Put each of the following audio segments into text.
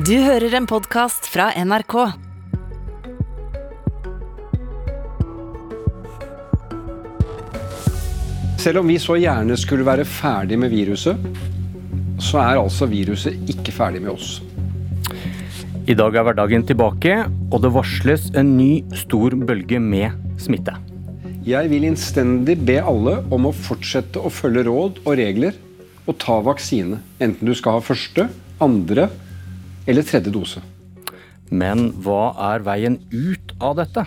Du hører en podkast fra NRK. Selv om vi så gjerne skulle være ferdig med viruset, så er altså viruset ikke ferdig med oss. I dag er hverdagen tilbake, og det varsles en ny stor bølge med smitte. Jeg vil innstendig be alle om å fortsette å følge råd og regler og ta vaksine. Enten du skal ha første, andre eller tredje dose. Men hva er veien ut av dette?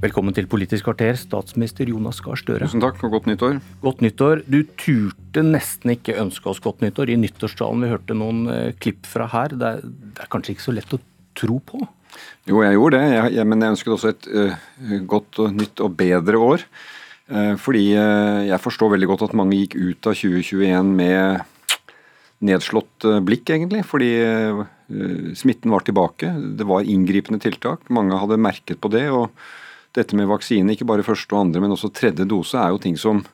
Velkommen til Politisk kvarter, statsminister Jonas Gahr Støre. Tusen takk, og godt nyttår. Godt nyttår. Du turte nesten ikke ønske oss godt nyttår i nyttårstalen. Vi hørte noen eh, klipp fra her. Det er, det er, kanskje ikke så lett å tro på? Jo, jeg gjorde det, jeg, jeg, men jeg ønsket også et uh, godt og nytt og bedre år. Uh, fordi uh, jeg forstår veldig godt at mange gikk ut av 2021 med nedslått blikk, egentlig. Fordi smitten var tilbake. Det var inngripende tiltak. Mange hadde merket på det. og dette med vaksine, ikke bare første og andre, men også tredje dose, er jo ting som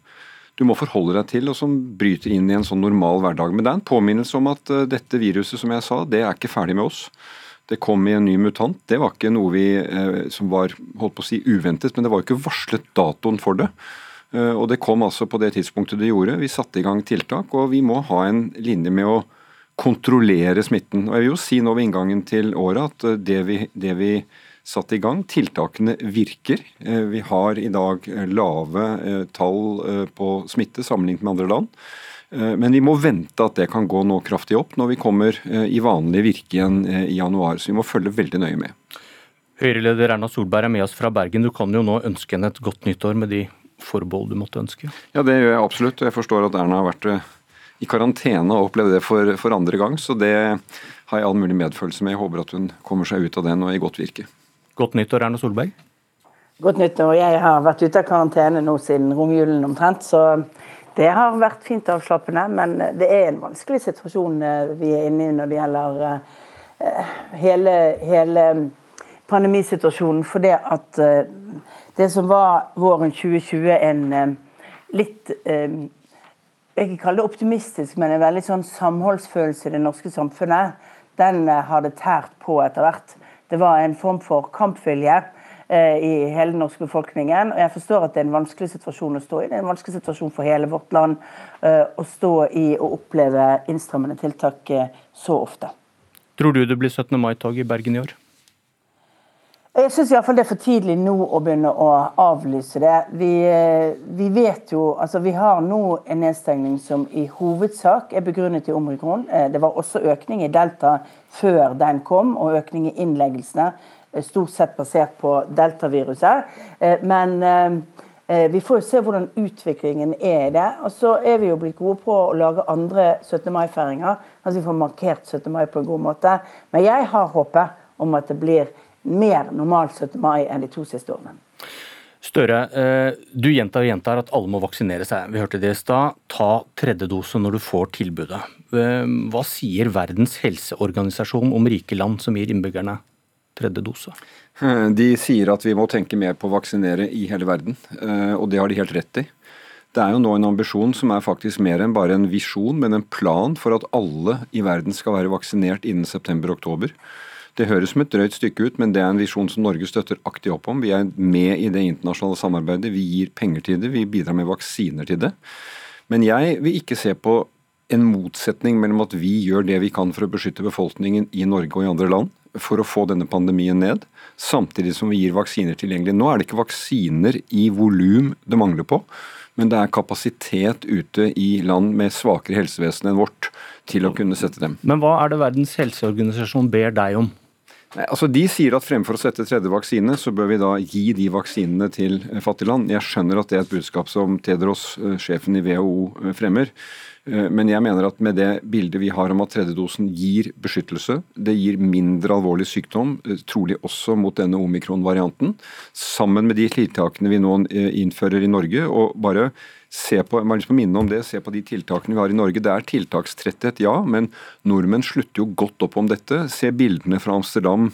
du må forholde deg til, og som bryter inn i en sånn normal hverdag. Men det er en påminnelse om at uh, dette viruset, som jeg sa, det er ikke ferdig med oss. Det kom i en ny mutant. Det var ikke noe vi som var holdt på å si uventet, men det var jo ikke varslet datoen for det. Uh, og det kom altså på det tidspunktet det gjorde. Vi satte i gang tiltak, og vi må ha en linje med å kontrollere smitten. Og jeg vil jo si nå ved inngangen til året at det vi, det vi satt i gang. Tiltakene virker. Eh, vi har i dag eh, lave eh, tall på smitte sammenlignet med andre land. Men vi må vente at det kan gå nå kraftig opp når vi kommer i vanlig virke igjen i januar. Så vi må følge veldig nøye med. Høyre-leder Erna Solberg er med oss fra Bergen. Du kan jo nå ønske henne et godt nyttår med de forbehold du måtte ønske? Ja, det gjør jeg absolutt. Jeg forstår at Erna har vært i karantene og opplevd det for, for andre gang. Så det har jeg all mulig medfølelse med. Jeg håper at hun kommer seg ut av det nå i godt virke. Godt nyttår, Erna Solberg. Godt nyttår. Jeg har vært ute av karantene nå siden romjulen omtrent, så det har vært fint avslappende. Men det er en vanskelig situasjon eh, vi er inne i når det gjelder eh, hele, hele pandemisituasjonen. For det at eh, det som var våren 2020 en litt jeg ikke kalle det optimistisk, men en veldig sånn samholdsfølelse i det norske samfunnet, den har det tært på etter hvert. Det var en form for kampvilje eh, i hele den norske befolkningen. Og jeg forstår at det er en vanskelig situasjon å stå i. Det er en vanskelig situasjon for hele vårt land eh, å stå i og oppleve innstrammende tiltak eh, så ofte. Tror du det blir 17. mai-tog i Bergen i år? Jeg syns det er for tidlig nå å begynne å avlyse det. Vi, vi, vet jo, altså vi har nå en nedstengning som i hovedsak er begrunnet i omikron. Det var også økning i delta før den kom, og økning i innleggelsene. Eh, stort sett basert på deltaviruset. Eh, men eh, vi får jo se hvordan utviklingen er i det. Og så er vi jo blitt gode på å lage andre 17. mai-feiringer. Altså vi får markert 17. mai på en god måte. Men jeg har håpet om at det blir mer normal 17. mai enn de to siste årene. Støre, du gjentar og gjentar at alle må vaksinere seg. Vi hørte det i stad. Ta tredje dose når du får tilbudet. Ehm, hva sier Verdens helseorganisasjon om rike land som gir innbyggerne tredje dose? De sier at vi må tenke mer på å vaksinere i hele verden, eh, og det har de helt rett i. Det er jo nå en ambisjon som er faktisk mer enn bare en visjon, men en plan for at alle i verden skal være vaksinert innen september-oktober. Det høres som et drøyt stykke ut, men det er en visjon som Norge støtter aktivt opp om. Vi er med i det internasjonale samarbeidet, vi gir penger til det, vi bidrar med vaksiner til det. Men jeg vil ikke se på en motsetning mellom at vi gjør det vi kan for å beskytte befolkningen i Norge og i andre land for å få denne pandemien ned, samtidig som vi gir vaksiner tilgjengelig. Nå er det ikke vaksiner i volum det mangler på, men det er kapasitet ute i land med svakere helsevesen enn vårt til å kunne sette dem. Men hva er det Verdens helseorganisasjon ber deg om? Altså De sier at fremfor å sette tredje vaksine, så bør vi da gi de vaksinene til fattige land. Jeg skjønner at det er et budskap som Tedros, eh, sjefen i WHO, eh, fremmer. Eh, men jeg mener at med det bildet vi har om at tredjedosen gir beskyttelse, det gir mindre alvorlig sykdom, eh, trolig også mot denne omikron-varianten, sammen med de tiltakene vi nå eh, innfører i Norge. og bare se på, jeg må minne om det, se på de tiltakene vi har i Norge. Det er tiltakstretthet, ja, men nordmenn slutter jo godt opp om dette. Se bildene fra Amsterdam.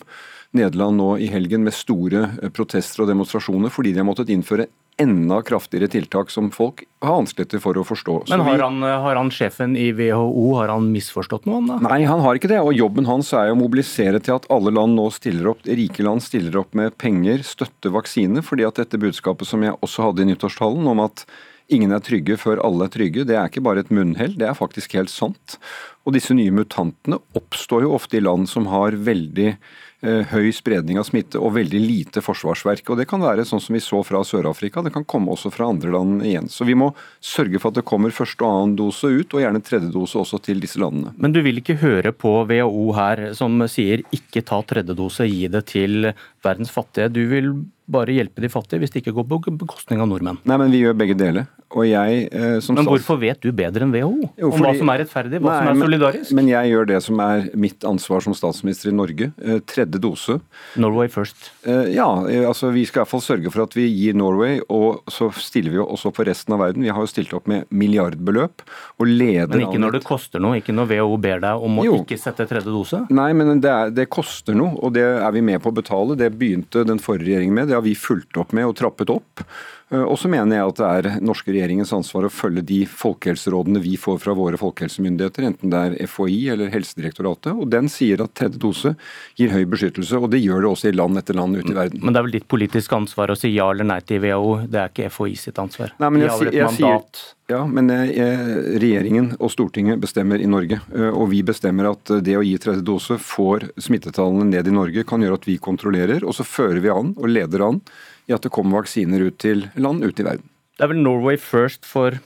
Nederland nå i helgen med store protester og demonstrasjoner fordi de har måttet innføre enda kraftigere tiltak som folk har vanskeligheter for å forstå. Så Men har han, har han sjefen i WHO har han misforstått noe, da? Nei, han har ikke det. Og jobben hans er jo å mobilisere til at alle land nå stiller opp, rike land stiller opp med penger, støtte vaksine. fordi at dette budskapet som jeg også hadde i nyttårstalen, om at ingen er trygge før alle er trygge, det er ikke bare et munnhell, det er faktisk helt sant. Og disse nye mutantene oppstår jo ofte i land som har veldig eh, høy spredning av smitte og veldig lite forsvarsverk. Og Det kan være sånn som vi så fra Sør-Afrika, det kan komme også fra andre land igjen. Så vi må sørge for at det kommer første og annen dose ut, og gjerne tredje dose også til disse landene. Men du vil ikke høre på WHO her som sier ikke ta tredje dose, gi det til verdens fattige. Du vil bare hjelpe de fattige hvis det ikke går på bekostning av nordmenn. Nei, men vi gjør begge deler. Og jeg eh, som Men hvorfor vet du bedre enn WHO Jo, om hva som er rettferdig, hva som er men- solidarisk? Men jeg gjør det som er mitt ansvar som statsminister i Norge. Eh, Tredje dose. Norway first. Eh, Ja, eh, altså vi skal i hvert fall sørge for at vi gir Norway, og så stiller vi jo også for resten av verden. Vi har jo stilt opp med milliardbeløp og leder Men ikke når det koster noe, ikke når WHO ber deg om å Jo. ikke sette tredje dose. Nei, men det, er, det koster noe, og det er vi med på å betale. Det begynte den forrige regjeringen med, det har vi fulgt opp med og trappet opp. Eh, Og så mener jeg at det er norske regjeringens ansvar å følge de folkehelserådene vi får fra våre folkehelsemyndigheter, enten det er FHI eller Helsedirektoratet. Og den sier at tredje dose gir høy beskyttelse, og det gjør det også i land etter land ute i verden. Men det er vel ditt politiske ansvar å si ja eller nei til WHO, det er ikke FHI sitt ansvar. Nei, men jeg, et jeg sier mandat. ja, men eh, regjeringen og Stortinget bestemmer i Norge. eh, Og vi bestemmer at det å gi tredje dose får smittetallene ned i Norge, kan gjøre at vi kontrollerer. Og så fører vi an og leder an i at det kommer vaksiner ut til land ute i verden. Det er vel Norway first for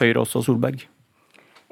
Høyre også, Solberg?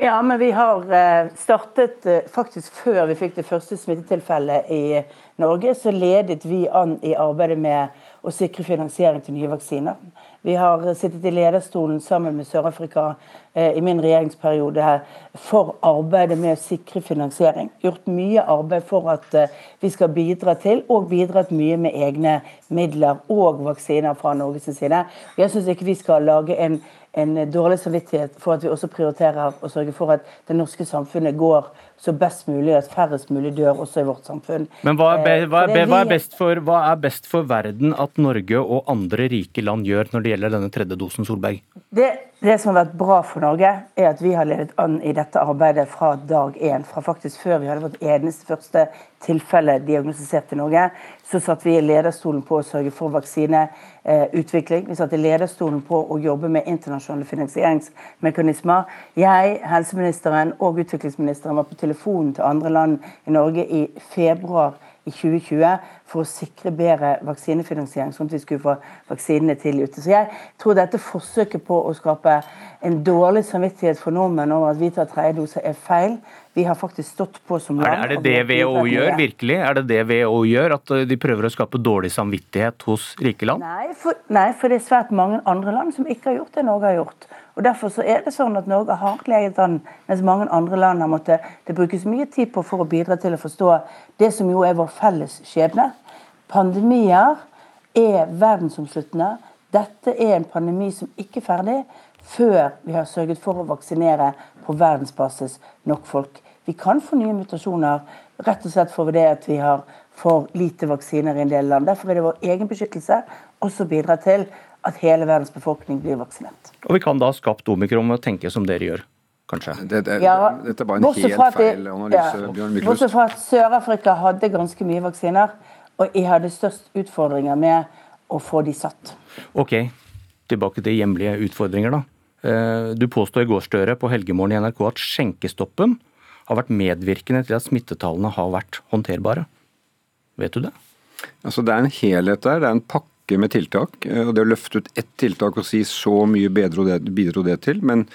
Ja, men vi har eh, startet eh, faktisk før vi fikk det første smittetilfellet i Norge, så ledet vi an i arbeidet med å sikre finansiering til nye vaksiner. Vi har eh, sittet i lederstolen sammen med Sør-Afrika i min regjeringsperiode her for arbeidet med å sikre finansiering. Gjort mye arbeid for at eh, vi skal bidra til, og bidratt mye med egne midler og vaksiner fra Norges side. Jeg syns ikke vi skal lage en en dårlig samvittighet for at vi også prioriterer å sørge for at det norske samfunnet går så best mulig, at færrest mulig dør også i vårt samfunn. Men hva er, be, Eh, hva, er, be, hva, er best for, hva er best for verden at Norge og andre rike land gjør når det gjelder denne tredje dosen, Solberg? Det, det som har vært bra for Norge, er at vi har ledet an i dette arbeidet fra dag én. Fra faktisk før vi hadde vårt eneste første tilfelle diagnostisert i Norge, så satt vi i lederstolen på å sørge for vaksineutvikling. Vi satt i lederstolen på å jobbe med internasjonale finansieringsmekanismer. Jeg, helseministeren og utviklingsministeren var på telefonen til andre land i Norge i februar i 2020 for å sikre bedre vaksinefinansiering, sånn at vi skulle få vaksinene tidlig ute. Så jeg tror dette forsøket på å skape en dårlig samvittighet for nordmenn over at vi tar tredje dose, er feil. Vi har faktisk stått på som Er land. det, er det det WHO gjør, virkelig? Er det det WHO gjør, at uh, de prøver å skape dårlig samvittighet hos rike land? Nei for, nei, for det er svært mange andre land som ikke har gjort det Norge har gjort. Og Derfor så er det sånn at Norge har leget an, mens mange andre land har måttet Det brukes mye tid på for å bidra til å forstå det som jo er vår felles skjebne. Pandemier er verdensomsluttende. Dette er en pandemi som ikke er ferdig før vi har sørget for å vaksinere på verdensbasis nok folk. Vi kan få nye mutasjoner rett og slett fordi at vi har for lite vaksiner i en del land. Derfor er det vår egen beskyttelse også å bidra til at hele verdens befolkning blir vaksinert. Og vi kan da ha skapt omikron med å tenke som dere gjør, kanskje? Det, det, Ja, dette er bare en helt feil analyse, ja, Bjørn Myklust. Bortsett fra at Sør-Afrika hadde ganske mye vaksiner, og jeg hadde størst utfordringer med å få de satt. Ok, tilbake til hjemlige utfordringer da. Eh, Du påstod i går, Støre, på Helgemorgen i NRK at skjenkestoppen har vært medvirkende til at smittetallene har vært håndterbare. Vet du det? Altså Det er en helhet der, det er en pakke med tiltak. eh, og Det å løfte ut ett tiltak og si så mye bedre det, bidro det til. Men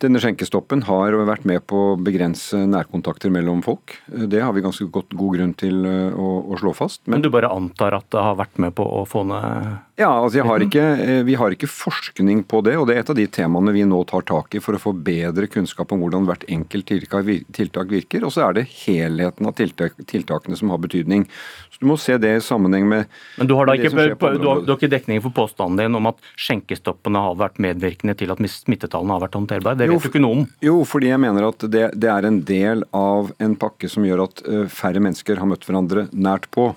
denne skjenkestoppen har vært med på å begrense nærkontakter mellom folk. Det har vi ganske godt, god grunn til eh, å, å slå fast. Men Men du bare antar at det har vært med på å få ned ja, altså har ikke, eh, vi har ikke forskning på det, og det er et av de temaene vi nå tar tak i for å få bedre kunnskap om hvordan hvert enkelt tiltak virker. Og så er det helheten av tiltak, tiltakene som har betydning. Så Du må se det i sammenheng med Men du har da ikke, på du har, du har ikke dekning for påstanden din om at skjenkestoppene har vært medvirkende til at smittetallene har vært håndterbare? Det Jo, vet du ikke noe om. Jo, fordi jeg mener at det, det er en del av en pakke som gjør at eh, færre mennesker har møtt hverandre nært på.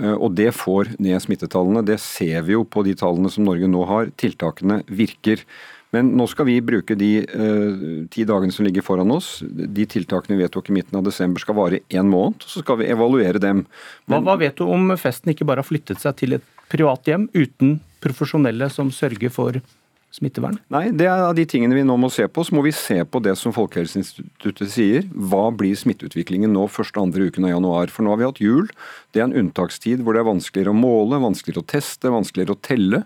Eh, og det får ned smittetallene. Det ser vi jo på de tallene som Norge nå har. Tiltakene virker. Men nå skal vi bruke de uh, ti dagene som ligger foran oss. De tiltakene vi vedtok i midten av desember skal vare én måned. Så skal vi evaluere dem. Hva, hva vet du om festen ikke bare har flyttet seg til et privat hjem uten profesjonelle som sørger for smittevern? Nei, det er av de tingene vi nå må se på. Så må vi se på det som Folkehelseinstituttet sier. Hva blir smitteutviklingen nå første andre uken av januar? For nå har vi hatt jul. Det er en unntakstid hvor det er vanskeligere å måle, vanskeligere å teste, vanskeligere å telle.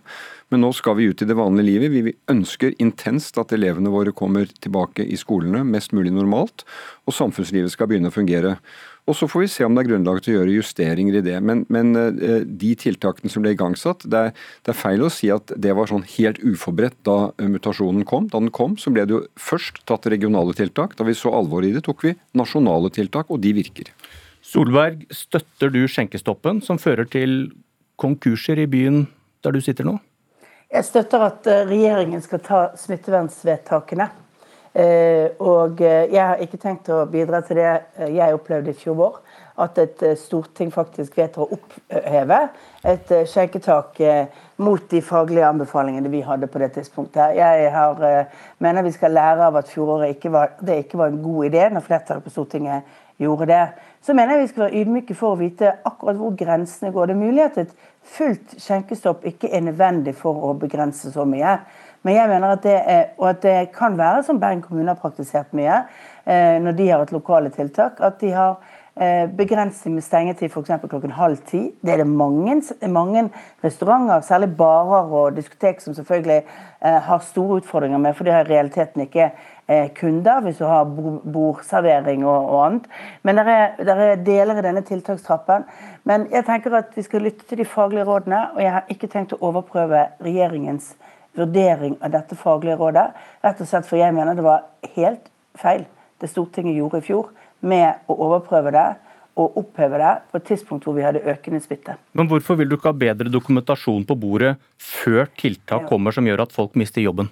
Men nå skal vi ut i det vanlige livet. Vi ønsker intenst at elevene våre kommer tilbake i skolene mest mulig normalt, og samfunnslivet skal begynne å fungere. Og Så får vi se om det er grunnlag til å gjøre justeringer i det. Men, men eh, de tiltakene som ble igangsatt, det er, det er, feil å si at det var sånn helt uforberedt da mutasjonen kom. Da den kom, så ble det jo først tatt regionale tiltak. Da vi så alvoret i det, tok vi nasjonale tiltak, og de virker. Solberg, støtter du skjenkestoppen som fører til konkurser i byen der du sitter nå? Jeg støtter at eh, regjeringen skal ta smittevernsvedtakene. Eh, og eh, jeg har ikke tenkt å bidra til det jeg opplevde i fjor vår. At et storting faktisk vedtar å oppheve et skjenketak mot de faglige anbefalingene vi hadde på det tidspunktet. Jeg har, mener vi skal lære av at fjoråret ikke var, det ikke var en god idé når flertallet på Stortinget gjorde det. Så mener jeg vi skal være ydmyke for å vite akkurat hvor grensene går. Det er mulig at et fullt skjenkestopp ikke er nødvendig for å begrense så mye. Men jeg mener at det, er, og at det kan være som Bergen kommune har praktisert mye, eh, når de har et lokale tiltak, at de har eh, begrensning med stengetid f.eks. klokken halv ti. Det er det mange, mange, restauranter, særlig barer og diskotek, som selvfølgelig eh, har store utfordringer med, for de har i realiteten ikke kunder, hvis du har bordservering og, og annet. Men det er, er, deler i denne tiltakstrappen. Men jeg tenker at vi skal lytte til de faglige rådene, og jeg har ikke tenkt å overprøve regjeringens vurdering av dette faglige rådet. Rett og slett for jeg mener det var helt feil det Stortinget gjorde i fjor med å overprøve det og oppheve det på et tidspunkt hvor vi hadde økende smitte. Men hvorfor vil du ikke ha bedre dokumentasjon på bordet før tiltak kommer som gjør at folk mister jobben?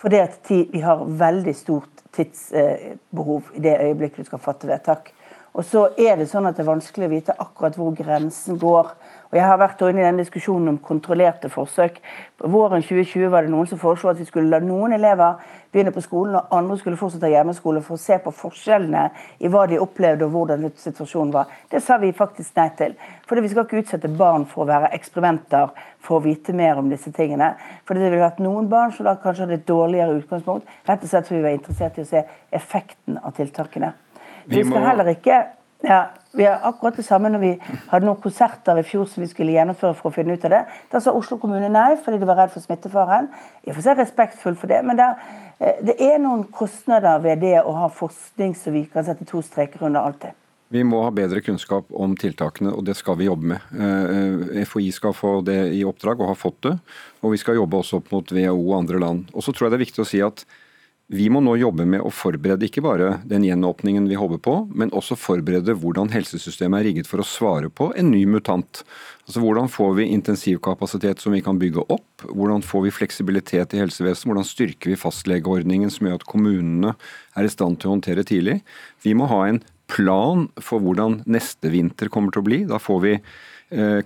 Fordi at vi har veldig stort tidsbehov i det øyeblikket du skal fatte vedtak. Og så er det sånn at det er vanskelig å vite akkurat hvor grensen går. Og Jeg har vært inne i den diskusjonen om kontrollerte forsøk. Våren 2020 var det noen som foreslo at vi skulle la noen elever begynne på skolen, og andre skulle fortsette hjemmeskole for å se på forskjellene i hva de opplevde og hvordan situasjonen var. Det sa vi faktisk nei til. Fordi vi skal ikke utsette barn for å være eksperimenter for å vite mer om disse tingene. For det ville vært noen barn som da kanskje hadde et dårligere utgangspunkt, rett og slett fordi vi var interessert i å se effekten av tiltakene. Vi, vi skal heller ikke ja, vi har akkurat det samme når vi hadde noen konserter i fjor som vi skulle gjennomføre for å finne ut av det. Da sa Oslo kommune nei fordi de var redd for smittefaren. Jeg får se respektfull for det, men det, eh, det er noen kostnader ved det å ha forskning som vi kan sette to streker under alltid. Vi må ha bedre kunnskap om tiltakene, og det skal vi jobbe med. Eh, FHI skal få det i oppdrag, og har fått det. Og vi skal jobbe også opp mot WHO og andre land. Og så tror jeg det er viktig å si at vi må nå jobbe med å forberede ikke bare den gjenåpningen vi håper på, men også forberede hvordan helsesystemet er rigget for å svare på en ny mutant. Altså Hvordan får vi intensivkapasitet som vi kan bygge opp? Hvordan får vi fleksibilitet i helsevesenet? Hvordan styrker vi fastlegeordningen som gjør at kommunene er i stand til å håndtere tidlig? Vi må ha en plan for hvordan neste vinter kommer til å bli. Da får vi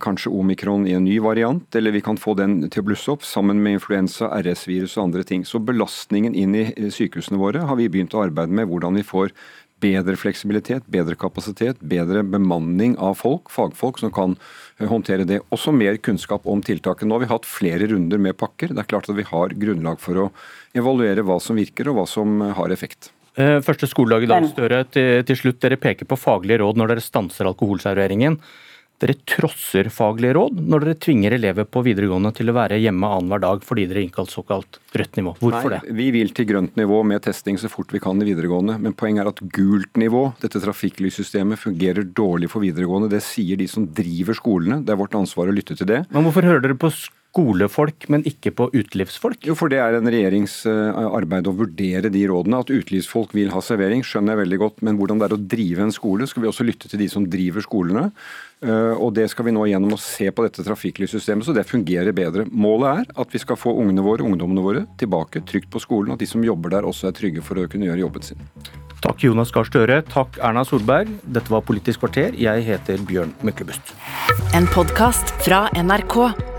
kanskje omikron i en ny variant, eller vi kan få den til å blusse opp sammen med influensa, RS-virus og andre ting. Så belastningen inn i sykehusene våre har vi begynt å arbeide med. Hvordan vi får bedre fleksibilitet, bedre kapasitet, bedre bemanning av folk, fagfolk som kan eh, håndtere det. Også mer kunnskap om tiltaket. Nå har vi hatt flere runder med pakker. Det er klart at vi har grunnlag for å evaluere hva som virker og hva som har effekt. Eh, første skoledag i dag, Støre. Til, til slutt, dere peker på faglige råd når dere stanser alkoholserveringen. Dere trosser faglige råd når dere tvinger elever på videregående til å være hjemme annenhver dag fordi dere har innkalt såkalt rødt nivå. Hvorfor Nei, det? Vi vil til grønt nivå med testing så fort vi kan i videregående. Men poenget er at gult nivå, dette trafikklyssystemet, fungerer dårlig for videregående. Det sier de som driver skolene. Det er vårt ansvar å lytte til det. Men hvorfor hører dere på skolefolk, men ikke på utelivsfolk? Jo, for det er en regjerings eh, arbeid å vurdere de rådene. At utelivsfolk vil ha servering, skjønner jeg veldig godt. Men hvordan det er å drive en skole, skal vi også lytte til de som driver skolene. Eh, og det skal vi nå gjennom å se på dette trafikklyssystemet, så det fungerer bedre. Målet er at vi skal få ungene våre, ungdommene våre tilbake trygt på skolen, og at de som jobber der også er trygge for å kunne gjøre jobben sin. Takk Jonas Gahr Støre. Takk Erna Solberg. Dette var Politisk kvarter. Jeg heter Bjørn Myklebust. En podkast fra NRK.